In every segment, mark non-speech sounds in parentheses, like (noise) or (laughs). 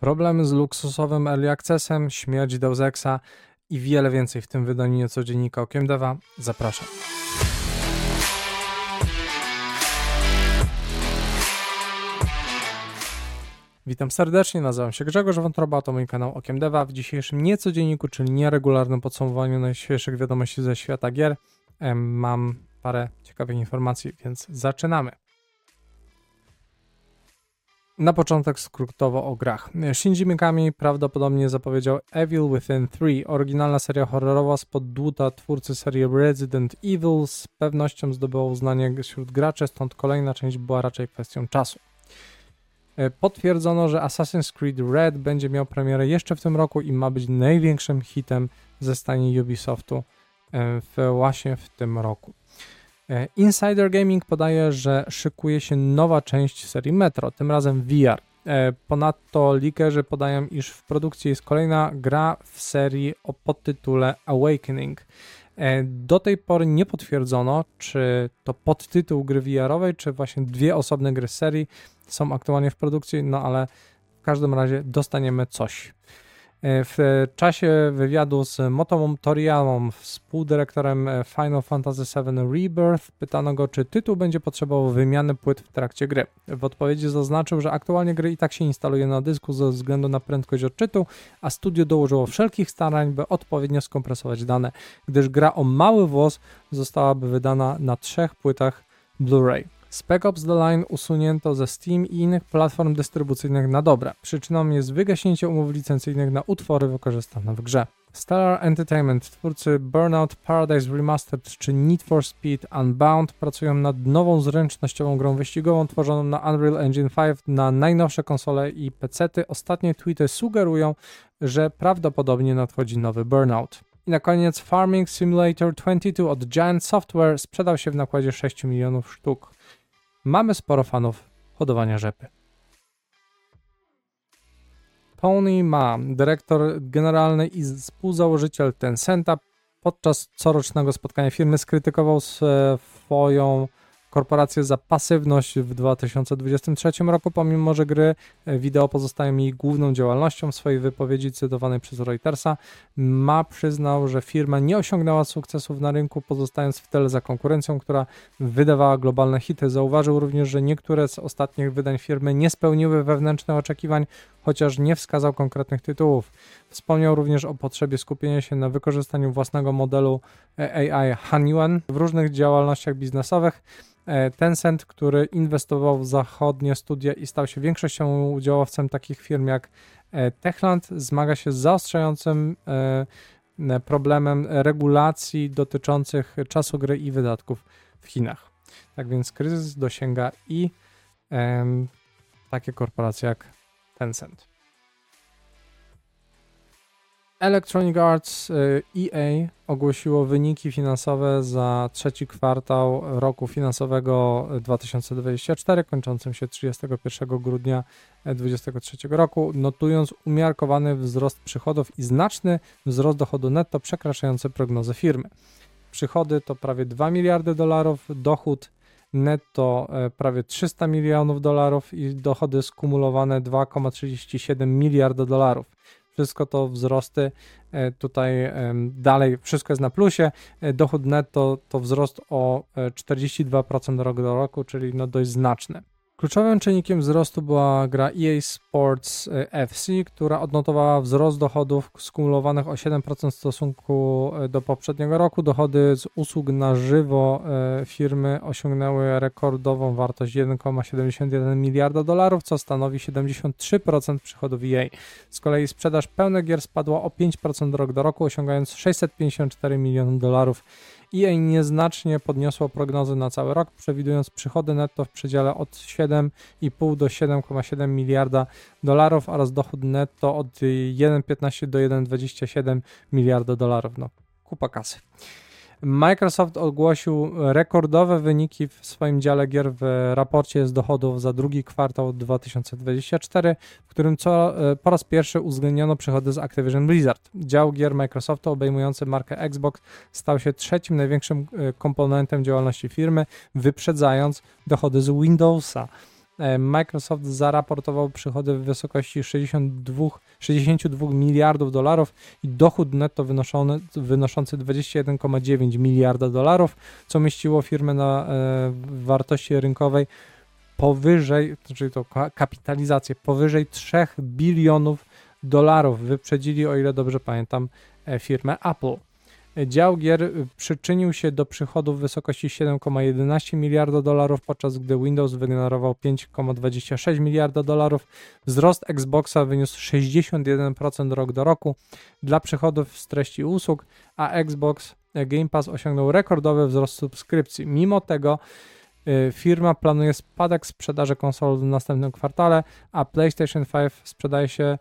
problemy z luksusowym early accessem, śmierć Deus Exa i wiele więcej w tym wydaniu nieco dziennika Okiem Deva. Zapraszam. Witam serdecznie, nazywam się Grzegorz Wątroba, to mój kanał Okiem Deva. W dzisiejszym niecodzienniku, czyli nieregularnym podsumowaniu najświeższych wiadomości ze świata gier, mam parę ciekawych informacji, więc zaczynamy. Na początek skrótowo o grach. Shinji Mikami prawdopodobnie zapowiedział Evil Within 3, oryginalna seria horrorowa spod dłuta twórcy serii Resident Evil z pewnością zdobyła uznanie wśród graczy, stąd kolejna część była raczej kwestią czasu. E, potwierdzono, że Assassin's Creed Red będzie miał premierę jeszcze w tym roku i ma być największym hitem ze stanie Ubisoftu e, w, właśnie w tym roku. E, Insider Gaming podaje, że szykuje się nowa część serii Metro, tym razem VR. Ponadto leakerzy podają, iż w produkcji jest kolejna gra w serii o podtytule Awakening. Do tej pory nie potwierdzono, czy to podtytuł gry VR-owej, czy właśnie dwie osobne gry serii są aktualnie w produkcji, no ale w każdym razie dostaniemy coś. E, w czasie wywiadu z Motomą Toriyamą, współdyrektorem e, Final Fantasy VII Rebirth, pytano go, czy tytuł będzie potrzebował wymiany płyt w trakcie gry. W odpowiedzi zaznaczył, że aktualnie gry i tak się instaluje na dysku ze względu na prędkość odczytu, a studio dołożyło wszelkich starań, by odpowiednio skompresować dane, gdyż gra o mały włos zostałaby wydana na trzech płytach Blu-ray. Spec Ops The Line usunięto ze Steam i innych platform dystrybucyjnych na dobre. Przyczyną jest wygaśnięcie umów licencyjnych na utwory wykorzystane w grze. Stellar Entertainment, twórcy Burnout Paradise Remastered czy Need for Speed Unbound pracują nad nową zręcznościową grą wyścigową tworzoną na Unreal Engine 5 na najnowsze konsole i PC-ty. Ostatnie tweety sugerują, że prawdopodobnie nadchodzi nowy Burnout. I na koniec Farming Simulator 22 od Giant Software sprzedał się w nakładzie 6 milionów sztuk. Mamy sporo fanów hodowania rzepy. Tony Ma, dyrektor generalny i współzałożyciel Tencenta, podczas corocznego spotkania firmy skrytykował swoją korporację za pasywność w 2023 roku, pomimo że gry e, wideo pozostają jej główną działalnością. W swojej wypowiedzi cytowanej przez Reutersa Ma przyznał, że firma nie osiągnęła sukcesów na rynku, pozostając w tyle za konkurencją, która wydawała globalne hity. Zauważył również, że niektóre z ostatnich wydań firmy nie spełniły wewnętrznych oczekiwań, chociaż nie wskazał konkretnych tytułów. Wspomniał również o potrzebie skupienia się na wykorzystaniu własnego modelu e, AI Hanyuan w różnych działalnościach biznesowych. E, Tencent, który inwestował w zachodnie studia i stał się większością udziałowcem takich firm jak e, Techland, zmaga się z zaostrzającym problemem regulacji dotyczących czasu gry i wydatków w Chinach. Tak więc kryzys dosięga i takie korporacje jak Tencent. Electronic Arts EA y, ogłosiło wyniki finansowe za trzeci kwartał roku finansowego 2024, kończącym się 31 grudnia 2023 roku, notując umiarkowany wzrost przychodów i znaczny wzrost dochodu netto przekraczający prognozy firmy. Przychody to prawie 2 miliardy dolarów, dochód netto e, prawie 300 milionów dolarów i dochody skumulowane 2,37 miliarda dolarów. Wszystko to wzrosty e, tutaj dalej, wszystko jest na plusie. E, dochód netto to wzrost o 42% rok do roku, czyli no dość znaczny. Kluczowym czynnikiem wzrostu była gra EA Sports e, FC, która odnotowała wzrost dochodów skumulowanych o 7% w stosunku e, do poprzedniego roku. Dochody z usług na żywo e, firmy osiągnęły rekordową wartość 1,71 miliarda dolarów, co stanowi 73% przychodów EA. Z kolei sprzedaż pełnych gier spadła o 5% rok do roku, osiągając 654 miliony dolarów EA nieznacznie podniosło prognozy na cały rok, przewidując przychody netto w przedziale od 7,5 do 7,7 miliarda dolarów oraz dochód netto od 1,15 do 1,27 miliarda dolarów. No, kupa kasy. Microsoft ogłosił rekordowe wyniki w swoim dziale gier w raporcie z dochodów za drugi kwartał 2024, w którym co, e, po raz pierwszy uwzględniono przychody z Activision Blizzard. Dział gier Microsoftu obejmujący markę Xbox stał się trzecim największym e, komponentem działalności firmy, wyprzedzając dochody z Windowsa. E, Microsoft zaraportował przychody w wysokości 62, 62 miliardów dolarów i dochód netto wynoszony, wynoszący 21,9 miliarda dolarów, co mieściło firmę na e, wartości rynkowej powyżej, czyli to kapitalizację, powyżej 3 bilionów dolarów. Wyprzedzili, o ile dobrze pamiętam, e, firmę Apple. Dział gier przyczynił się do przychodów w wysokości 7,11 miliarda dolarów, podczas gdy Windows wygenerował 5,26 miliarda dolarów. Wzrost Xboxa wyniósł 61% rok do roku dla przychodów z treści usług, a Xbox Game Pass osiągnął rekordowy wzrost subskrypcji. Mimo tego y, firma planuje spadek sprzedaży konsol w następnym kwartale, a PlayStation 5 sprzedaje się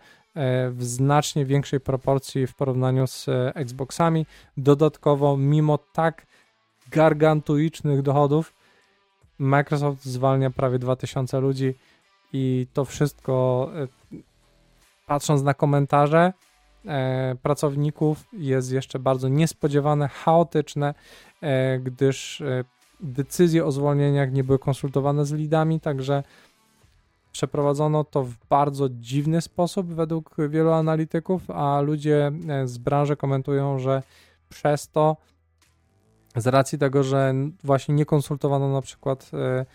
w znacznie większej proporcji w porównaniu z e, Xboxami. Dodatkowo, mimo tak gargantuicznych dochodów, Microsoft zwalnia prawie 2000 ludzi i to wszystko, e, patrząc na komentarze pracowników, jest jeszcze bardzo niespodziewane, chaotyczne, gdyż decyzje o zwolnieniach nie były konsultowane z lidami, także Przeprowadzono to w bardzo dziwny sposób według wielu analityków, a ludzie e, z branży komentują, że przez to, z racji tego, że właśnie nie konsultowano na przykład e,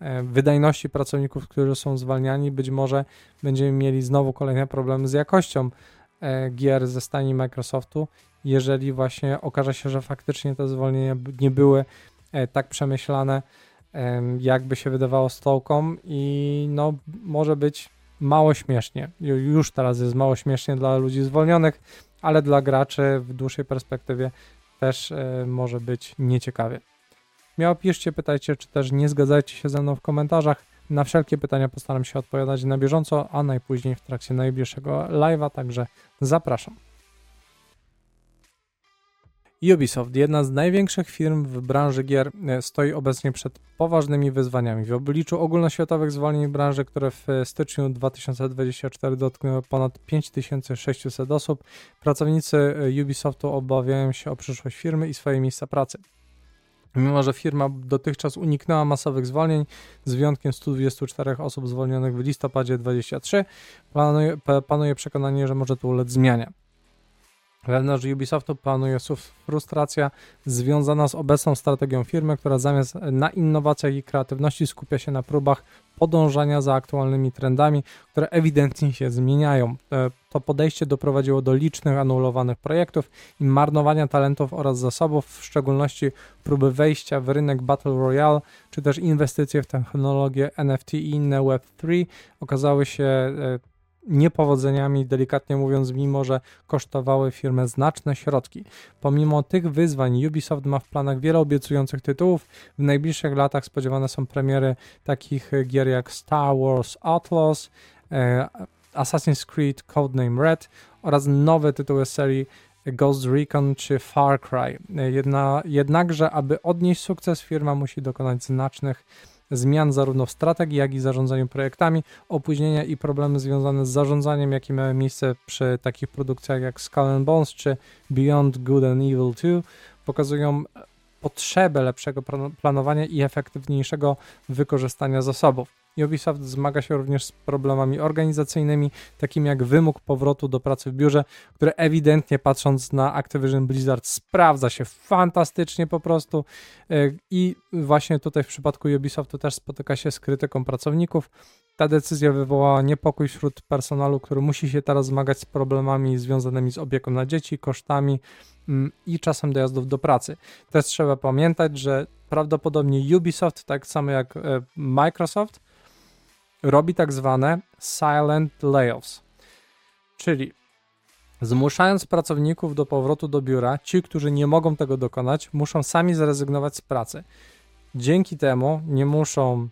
e, wydajności pracowników, którzy są zwalniani, być może będziemy mieli znowu kolejne problemy z jakością gier ze stani Microsoftu, jeżeli właśnie okaże się, że faktycznie te zwolnienia nie były tak przemyślane, jakby się wydawało stołkom i no może być mało śmiesznie. Już teraz jest mało śmiesznie dla ludzi zwolnionych, ale dla graczy w dłuższej perspektywie też e, może być nieciekawie. Miało piszcie, pytajcie, czy też nie zgadzajcie się ze mną w komentarzach. Na wszelkie pytania postaram się odpowiadać na bieżąco, a najpóźniej w trakcie najbliższego live'a, także zapraszam. Ubisoft, jedna z największych firm w branży gier, e, stoi obecnie przed poważnymi wyzwaniami. W obliczu ogólnoświatowych zwolnień branży, które w styczniu 2024 dotknęły ponad 5600 osób, pracownicy e, Ubisoftu obawiają się o przyszłość firmy i swoje miejsca pracy. Mimo, że firma dotychczas uniknęła masowych zwolnień, z wyjątkiem 124 osób zwolnionych w listopadzie 2023, panuje, panuje przekonanie, że może to ulec zmianie. Wewnątrz Ubisoftu panuje frustracja związana z obecną strategią firmy, która zamiast na innowacjach i kreatywności skupia się na próbach podążania za aktualnymi trendami, które ewidentnie się zmieniają. E, to podejście doprowadziło do licznych anulowanych projektów i marnowania talentów oraz zasobów, w szczególności próby wejścia w rynek Battle Royale, czy też inwestycje w technologię NFT i inne Web3 okazały się e, niepowodzeniami, delikatnie mówiąc, mimo że kosztowały firmę znaczne środki. Pomimo tych wyzwań, Ubisoft ma w planach wiele obiecujących tytułów. W najbliższych latach spodziewane są premiery takich gier jak Star Wars Outlaws, e, Assassin's Creed Codename Red oraz nowe tytuły serii Ghost Recon czy Far Cry. Jedna, jednakże, aby odnieść sukces, firma musi dokonać znacznych zmian zarówno w strategii, jak i zarządzaniu projektami, opóźnienia i problemy związane z zarządzaniem, jakie miały miejsce przy takich produkcjach jak Skull and Bones czy Beyond Good and Evil 2, pokazują potrzebę lepszego planowania i efektywniejszego wykorzystania zasobów. Ubisoft zmaga się również z problemami organizacyjnymi, takimi jak wymóg powrotu do pracy w biurze, które ewidentnie patrząc na Activision Blizzard sprawdza się fantastycznie po prostu e, i właśnie tutaj w przypadku Ubisoftu też spotyka się z krytyką pracowników. Ta decyzja wywołała niepokój wśród personelu, który musi się teraz zmagać z problemami związanymi z opieką na dzieci, kosztami mm, i czasem dojazdów do pracy. Też trzeba pamiętać, że prawdopodobnie Ubisoft, tak samo jak e, Microsoft, robi tak zwane silent layoffs, czyli zmuszając pracowników do powrotu do biura, ci, którzy nie mogą tego dokonać, muszą sami zrezygnować z pracy. Dzięki temu nie muszą,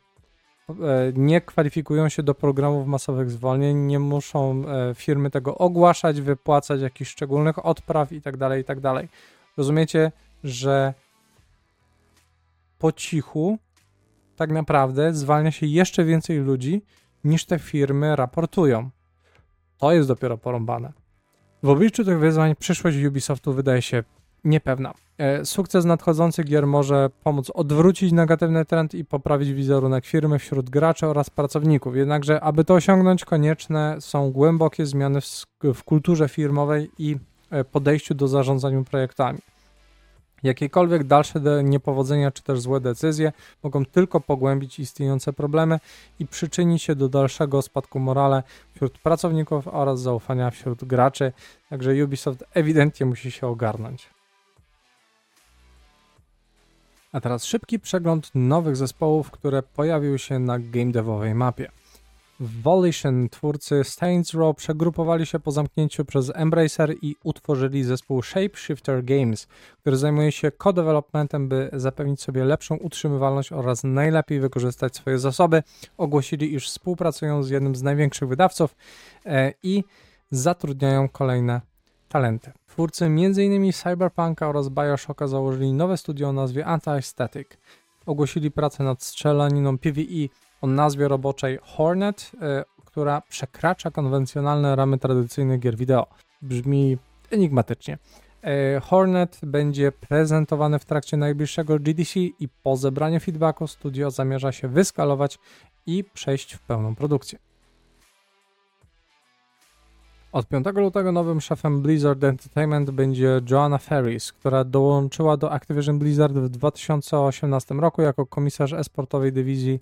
e, nie kwalifikują się do programów masowych zwolnień, nie muszą e, firmy tego ogłaszać, wypłacać jakichś szczególnych odpraw itd., tak itd. Tak Rozumiecie, że po cichu tak naprawdę zwalnia się jeszcze więcej ludzi niż te firmy raportują. To jest dopiero porąbane. W obliczu tych wyzwań przyszłość Ubisoftu wydaje się niepewna. E, sukces nadchodzących gier może pomóc odwrócić negatywny trend i poprawić wizerunek firmy wśród graczy oraz pracowników. Jednakże, aby to osiągnąć, konieczne są głębokie zmiany w, w kulturze firmowej i e, podejściu do zarządzania projektami. Jakiekolwiek dalsze niepowodzenia czy też złe decyzje mogą tylko pogłębić istniejące problemy i przyczynić się do dalszego spadku morale wśród pracowników oraz zaufania wśród graczy. Także Ubisoft ewidentnie musi się ogarnąć. A teraz szybki przegląd nowych zespołów, które pojawiły się na game devowej mapie. Volition, twórcy Saints Row, przegrupowali się po zamknięciu przez Embracer i utworzyli zespół Shapeshifter Games, który zajmuje się co-developmentem, by zapewnić sobie lepszą utrzymywalność oraz najlepiej wykorzystać swoje zasoby. Ogłosili, iż współpracują z jednym z największych wydawców e, i zatrudniają kolejne talenty. Twórcy m.in. Cyberpunka oraz Bioshocka założyli nowe studio o nazwie Anti-Static. Ogłosili pracę nad strzelaniną PvE o nazwie roboczej Hornet, y, która przekracza konwencjonalne ramy tradycyjnych gier wideo. Brzmi enigmatycznie. Y, Hornet będzie prezentowany w trakcie najbliższego GDC i po zebraniu feedbacku studio zamierza się wyskalować i przejść w pełną produkcję. Od 5 lutego nowym szefem Blizzard Entertainment będzie Joanna Ferris, która dołączyła do Activision Blizzard w 2018 roku jako komisarz esportowej dywizji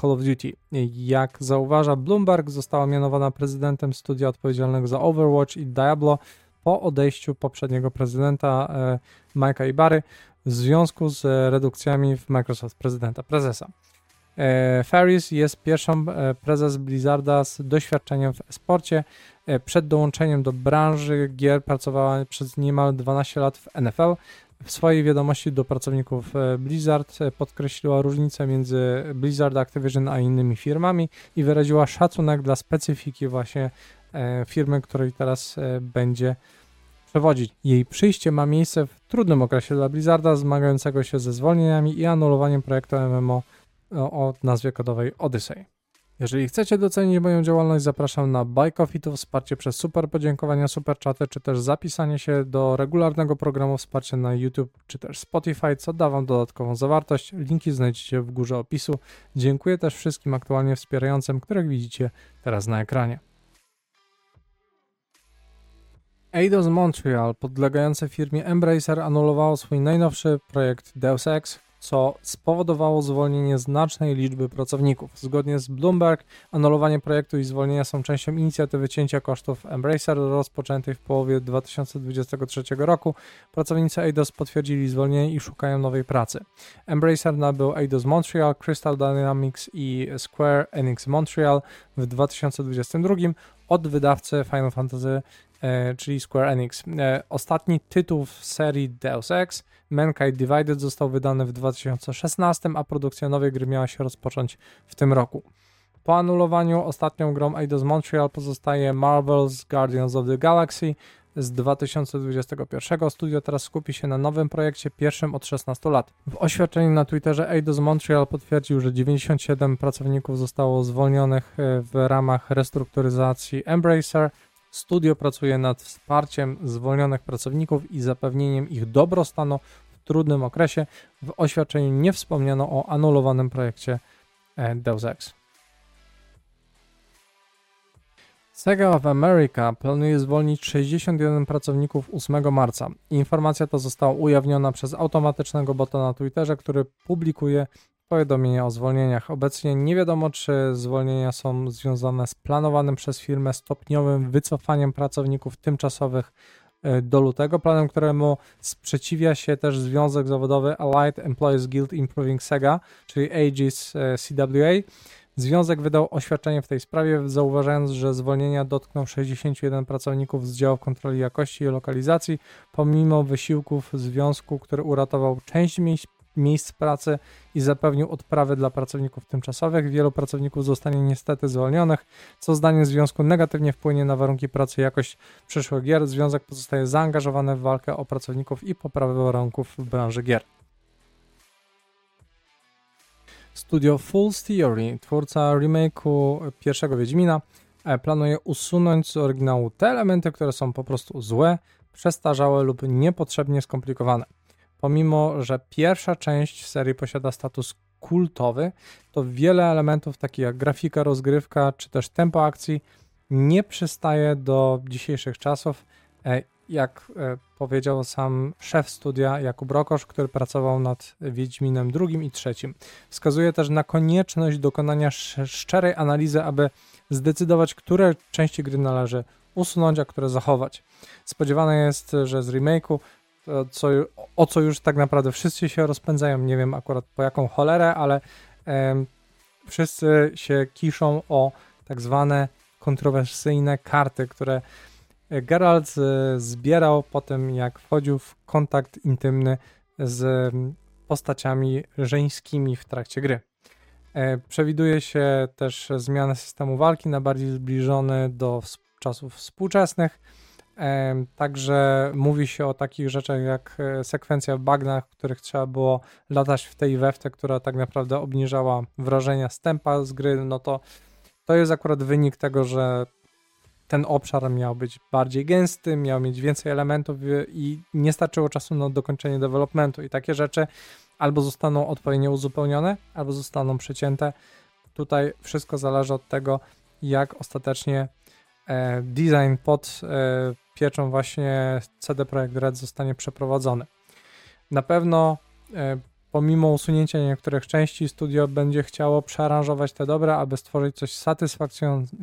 Call of Duty. Jak zauważa Bloomberg, została mianowana prezydentem studia odpowiedzialnego za Overwatch i Diablo po odejściu poprzedniego prezydenta e, Mike'a Ibary w związku z redukcjami w Microsoft prezydenta, prezesa. E, Ferris jest pierwszą e, prezes Blizzarda z doświadczeniem w sporcie. Przed dołączeniem do branży gier pracowała przez niemal 12 lat w NFL, w swojej wiadomości do pracowników e, Blizzard e, podkreśliła różnicę między Blizzard Activision a innymi firmami i wyraziła szacunek dla specyfiki właśnie e, firmy, której teraz będzie przewodzić. Jej przyjście ma miejsce w trudnym okresie dla Blizzarda, zmagającego się ze zwolnieniami i anulowaniem projektu MMO o nazwie kodowej Odyssey. Jeżeli chcecie docenić moją działalność, zapraszam na Buy Coffee, to wsparcie przez super podziękowania, super czaty, czy też zapisanie się do regularnego programu wsparcia na YouTube, czy też Spotify, co da Wam dodatkową zawartość. Linki znajdziecie w górze opisu. Dziękuję też wszystkim aktualnie wspierającym, których widzicie teraz na ekranie. Eidos Montreal, podlegające firmie Embracer, anulowało swój najnowszy projekt Deus Ex, co spowodowało zwolnienie znacznej liczby pracowników. Zgodnie z Bloomberg, anulowanie projektu i zwolnienia są częścią inicjatywy cięcia kosztów Embracer rozpoczętej w połowie 2023 roku. Pracownicy Eidos potwierdzili zwolnienie i szukają nowej pracy. Embracer nabył Eidos Montreal, Crystal Dynamics i Square Enix Montreal w 2022 od wydawcy Final Fantasy czyli Square Enix. E, ostatni tytuł w serii Deus Ex, Mankind Divided, został wydany w 2016, a produkcja nowej gry miała się rozpocząć w tym roku. Po anulowaniu ostatnią grą Eidos Montreal pozostaje Marvel's Guardians of the Galaxy z 2021. Studio teraz skupi się na nowym projekcie, pierwszym od 16 lat. W oświadczeniu na Twitterze Eidos Montreal potwierdził, że 97 pracowników zostało zwolnionych e, w ramach restrukturyzacji Embracer, Studio pracuje nad wsparciem zwolnionych pracowników i zapewnieniem ich dobrostanu w trudnym okresie. W oświadczeniu nie wspomniano o anulowanym projekcie e, Deus Ex. Sega of America planuje zwolnić 61 pracowników 8 marca. Informacja ta została ujawniona przez automatycznego bota na Twitterze, który publikuje powiadomienia o zwolnieniach. Obecnie nie wiadomo, czy zwolnienia są związane z planowanym przez firmę stopniowym wycofaniem pracowników tymczasowych e, do lutego, planem któremu sprzeciwia się też Związek Zawodowy Allied Employees Guild Improving Sega, czyli AGIS e, CWA. Związek wydał oświadczenie w tej sprawie, zauważając, że zwolnienia dotkną 61 pracowników z działów kontroli jakości i lokalizacji, pomimo wysiłków związku, który uratował część miejsc miejsc pracy i zapewnił odprawy dla pracowników tymczasowych. Wielu pracowników zostanie niestety zwolnionych, co zdaniem związku negatywnie wpłynie na warunki pracy i jakość przyszłych gier. Związek pozostaje zaangażowany w walkę o pracowników i poprawę warunków w branży gier. Studio Fool's Theory, twórca remake'u pierwszego Wiedźmina, e, planuje usunąć z oryginału te elementy, które są po prostu złe, przestarzałe lub niepotrzebnie skomplikowane. Pomimo, że pierwsza część serii posiada status kultowy, to wiele elementów takich jak grafika, rozgrywka czy też tempo akcji nie przystaje do dzisiejszych czasów. E, jak e, powiedział sam szef studia Jakub Rokosz, który pracował nad Wiedźminem drugim i trzecim. Wskazuje też na konieczność dokonania szczerej analizy, aby zdecydować, które części gry należy usunąć, a które zachować. Spodziewane jest, że z remake'u, co, o co już tak naprawdę wszyscy się rozpędzają, nie wiem akurat po jaką cholerę, ale e, wszyscy się kiszą o tak zwane kontrowersyjne karty, które Geralt e, zbierał po tym, jak wchodził w kontakt intymny z postaciami żeńskimi w trakcie gry. E, przewiduje się też zmianę systemu walki na bardziej zbliżony do czasów współczesnych. E, także mówi się o takich rzeczach jak sekwencja w bagnach, których trzeba było latać w tej we w te, która tak naprawdę obniżała wrażenia stępa z gry. No to to jest akurat wynik tego, że ten obszar miał być bardziej gęsty, miał mieć więcej elementów i nie starczyło czasu na dokończenie developmentu i takie rzeczy albo zostaną odpowiednio uzupełnione, albo zostaną przycięte. Tutaj wszystko zależy od tego, jak ostatecznie e, design pod e, pieczą właśnie CD Projekt Red zostanie przeprowadzony. Na pewno e, pomimo usunięcia niektórych części, studio będzie chciało przearanżować te dobre, aby stworzyć coś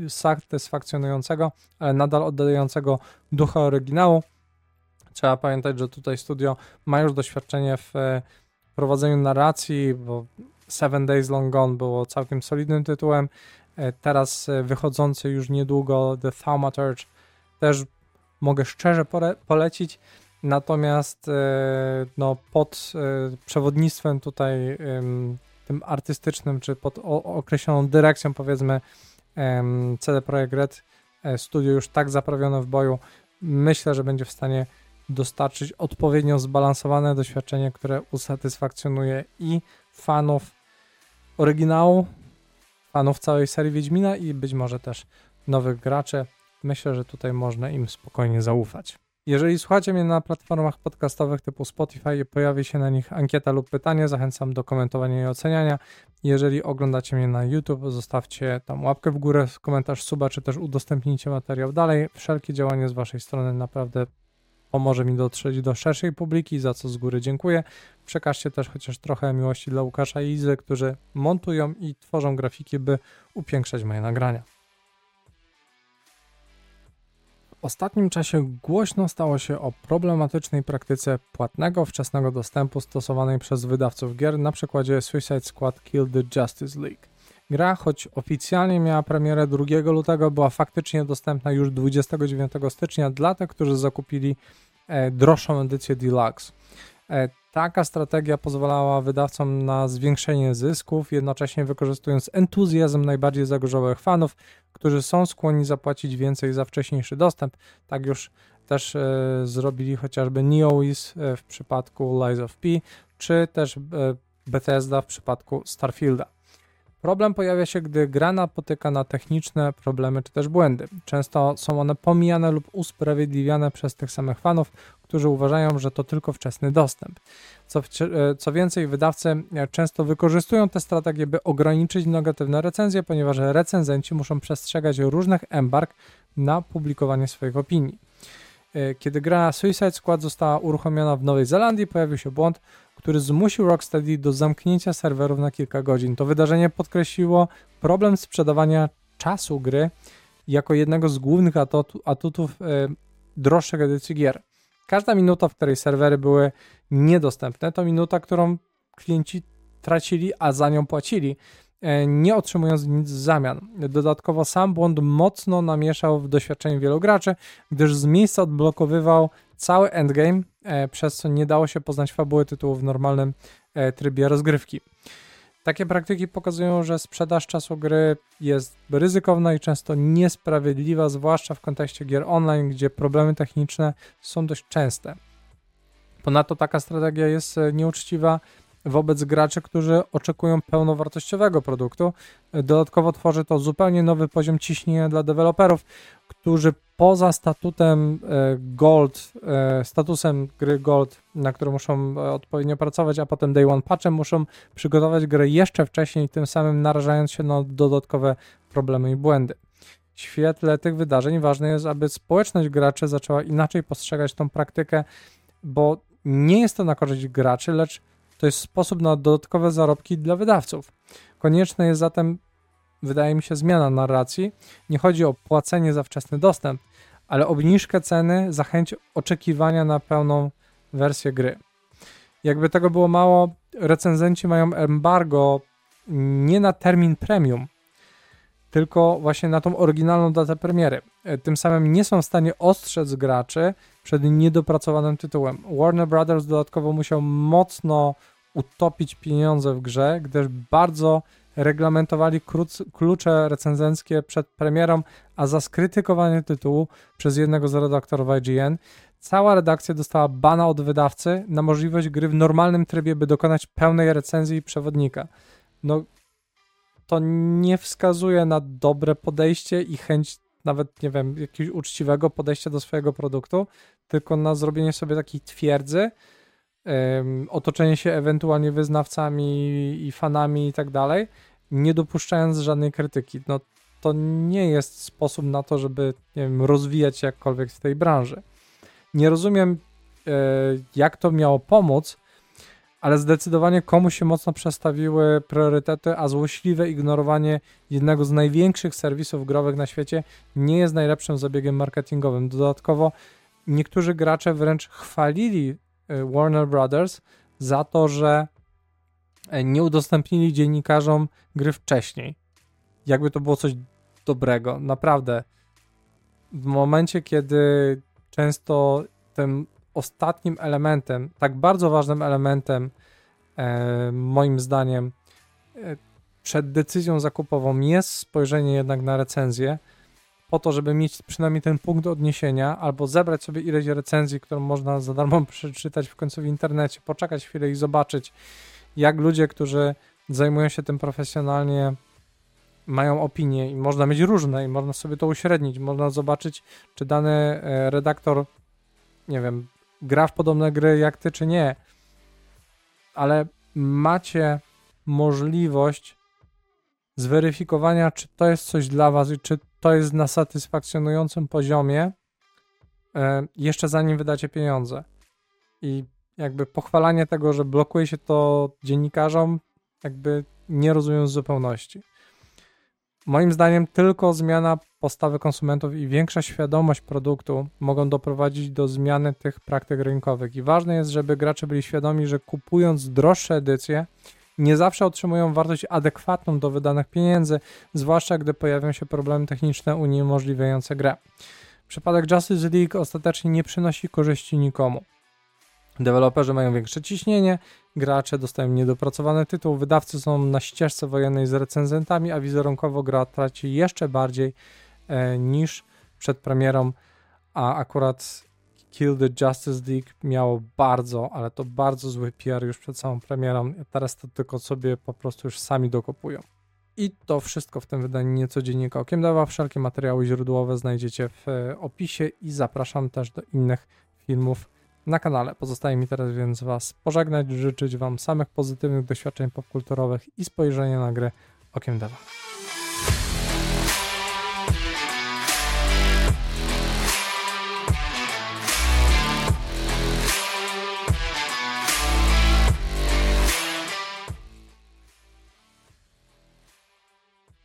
satysfakcjonującego, ale nadal oddającego ducha oryginału. Trzeba pamiętać, że tutaj studio ma już doświadczenie w e, prowadzeniu narracji, bo Seven Days Long Gone było całkiem solidnym tytułem. E, teraz wychodzący już niedługo The Thaumaturge też mogę szczerze polecić. Natomiast e, no, pod e, przewodnictwem tutaj tym artystycznym, czy pod określoną dyrekcją powiedzmy CD Projekt Red e, studio już tak zaprawione w boju, myślę, że będzie w stanie dostarczyć odpowiednio zbalansowane doświadczenie, które usatysfakcjonuje i fanów oryginału, fanów całej serii Wiedźmina i być może też nowych graczy. Myślę, że tutaj można im spokojnie zaufać. Jeżeli słuchacie mnie na platformach podcastowych typu Spotify i pojawi się na nich ankieta lub pytanie, zachęcam do komentowania i oceniania. Jeżeli oglądacie mnie na YouTube, zostawcie tam łapkę w górę, komentarz, suba, czy też udostępnijcie materiał dalej. Wszelkie działanie z Waszej strony naprawdę pomoże mi dotrzeć do szerszej publiki, za co z góry dziękuję. Przekażcie też chociaż trochę miłości dla Łukasza i Izy, którzy montują i tworzą grafiki, by upiększać moje nagrania. Ostatnim czasie głośno stało się o problematycznej praktyce płatnego wczesnego dostępu stosowanej przez wydawców gier na przykładzie Suicide Squad Kill the Justice League. Gra, choć oficjalnie miała premierę 2 lutego, była faktycznie dostępna już 29 stycznia dla tych, którzy zakupili e, droższą edycję Deluxe. Taka strategia pozwalała wydawcom na zwiększenie zysków, jednocześnie wykorzystując entuzjazm najbardziej zagorzałych fanów, którzy są skłonni zapłacić więcej za wcześniejszy dostęp. Tak już też e, zrobili chociażby NeoWiz e, w przypadku Lies of P, czy też e, Bethesda w przypadku Starfielda. Problem pojawia się, gdy gra napotyka na techniczne problemy czy też błędy. Często są one pomijane lub usprawiedliwiane przez tych samych fanów, którzy uważają, że to tylko wczesny dostęp. Co, e, co więcej, wydawcy e, często wykorzystują te strategie, by ograniczyć negatywne recenzje, ponieważ recenzenci muszą przestrzegać różnych embarg na publikowanie swoich opinii. E, kiedy gra Suicide Squad została uruchomiona w Nowej Zelandii, pojawił się błąd, który zmusił Rocksteady do zamknięcia serwerów na kilka godzin. To wydarzenie podkreśliło problem sprzedawania czasu gry jako jednego z głównych atutów e, droższych edycji gier. Każda minuta, w której serwery były niedostępne, to minuta, którą klienci tracili, a za nią płacili, e, nie otrzymując nic w zamian. Dodatkowo sam błąd mocno namieszał w doświadczeniu wielu graczy, gdyż z miejsca odblokowywał cały endgame, e, przez co nie dało się poznać fabuły tytułu w normalnym e, trybie rozgrywki. Takie praktyki pokazują, że sprzedaż czasu gry jest ryzykowna i często niesprawiedliwa, zwłaszcza w kontekście gier online, gdzie problemy techniczne są dość częste. Ponadto taka strategia jest e, nieuczciwa wobec graczy, którzy oczekują pełnowartościowego produktu. Dodatkowo tworzy to zupełnie nowy poziom ciśnienia dla deweloperów, którzy poza statutem e, Gold, e, statusem gry Gold, na którą muszą e, odpowiednio pracować, a potem Day One Patchem muszą przygotować grę jeszcze wcześniej, tym samym narażając się na dodatkowe problemy i błędy. W świetle tych wydarzeń ważne jest, aby społeczność graczy zaczęła inaczej postrzegać tą praktykę, bo nie jest to na korzyść graczy, lecz to jest sposób na dodatkowe zarobki dla wydawców. Konieczne jest zatem wydaje mi się, zmiana narracji. Nie chodzi o płacenie za wczesny dostęp, ale obniżkę ceny za chęć oczekiwania na pełną wersję gry. Jakby tego było mało, recenzenci mają embargo nie na termin premium, tylko właśnie na tą oryginalną datę premiery. E, tym samym nie są w stanie ostrzec graczy przed niedopracowanym tytułem. Warner Brothers dodatkowo musiał mocno utopić pieniądze w grze, gdyż bardzo reglamentowali klucze recenzenckie przed premierą, a za skrytykowanie tytułu przez jednego z redaktorów IGN cała redakcja dostała bana od wydawcy na możliwość gry w normalnym trybie, by dokonać pełnej recenzji przewodnika. No, to nie wskazuje na dobre podejście i chęć nawet, nie wiem, jakiegoś uczciwego podejścia do swojego produktu, tylko na zrobienie sobie takiej twierdzy, otoczenie się ewentualnie wyznawcami i fanami i tak dalej, nie dopuszczając żadnej krytyki. No to nie jest sposób na to, żeby wiem, rozwijać się jakkolwiek w tej branży. Nie rozumiem, e, jak to miało pomóc, ale zdecydowanie komuś się mocno przestawiły priorytety, a złośliwe ignorowanie jednego z największych serwisów growych na świecie nie jest najlepszym zabiegiem marketingowym. Dodatkowo niektórzy gracze wręcz chwalili Warner Brothers za to, że E, nie udostępnili dziennikarzom gry wcześniej. Jakby to było coś dobrego, naprawdę. W momencie, kiedy często tym ostatnim elementem, tak bardzo ważnym elementem, e, moim zdaniem, e, przed decyzją zakupową jest spojrzenie jednak na recenzję, po to, żeby mieć przynajmniej ten punkt odniesienia, albo zebrać sobie ileś recenzji, którą można za darmo (laughs) przeczytać w końcu w internecie, poczekać chwilę i zobaczyć, jak ludzie, którzy zajmują się tym profesjonalnie, mają opinie i można mieć różne i można sobie to uśrednić, można zobaczyć, czy dany e, redaktor, nie wiem, gra w podobne gry jak ty, czy nie, ale macie możliwość zweryfikowania, czy to jest coś dla was i czy to jest na satysfakcjonującym poziomie, e, jeszcze zanim wydacie pieniądze. I jakby pochwalanie tego, że blokuje się to dziennikarzom, jakby nie rozumiem z zupełności. Moim zdaniem tylko zmiana postawy konsumentów i większa świadomość produktu mogą doprowadzić do zmiany tych praktyk rynkowych. I ważne jest, żeby gracze byli świadomi, że kupując droższe edycje, nie zawsze otrzymują wartość adekwatną do wydanych pieniędzy, zwłaszcza gdy pojawią się problemy techniczne uniemożliwiające grę. Przypadek Justice League ostatecznie nie przynosi korzyści nikomu. Deweloperzy mają większe ciśnienie, gracze dostają niedopracowany tytuł, wydawcy są na ścieżce wojennej z recenzentami, a wizerunkowo gra traci jeszcze bardziej e, niż przed premierą, a akurat Kill the Justice League miało bardzo, ale to bardzo zły PR już przed samą premierą. Teraz to tylko sobie po prostu już sami dokopują. I to wszystko w tym wydaniu niecodziennika okiem dawa. Wszelkie materiały źródłowe znajdziecie w e, opisie i zapraszam też do innych filmów na kanale. Pozostaje mi teraz więc Was pożegnać, życzyć Wam samych pozytywnych doświadczeń popkulturowych i spojrzenia na grę okiem dewa.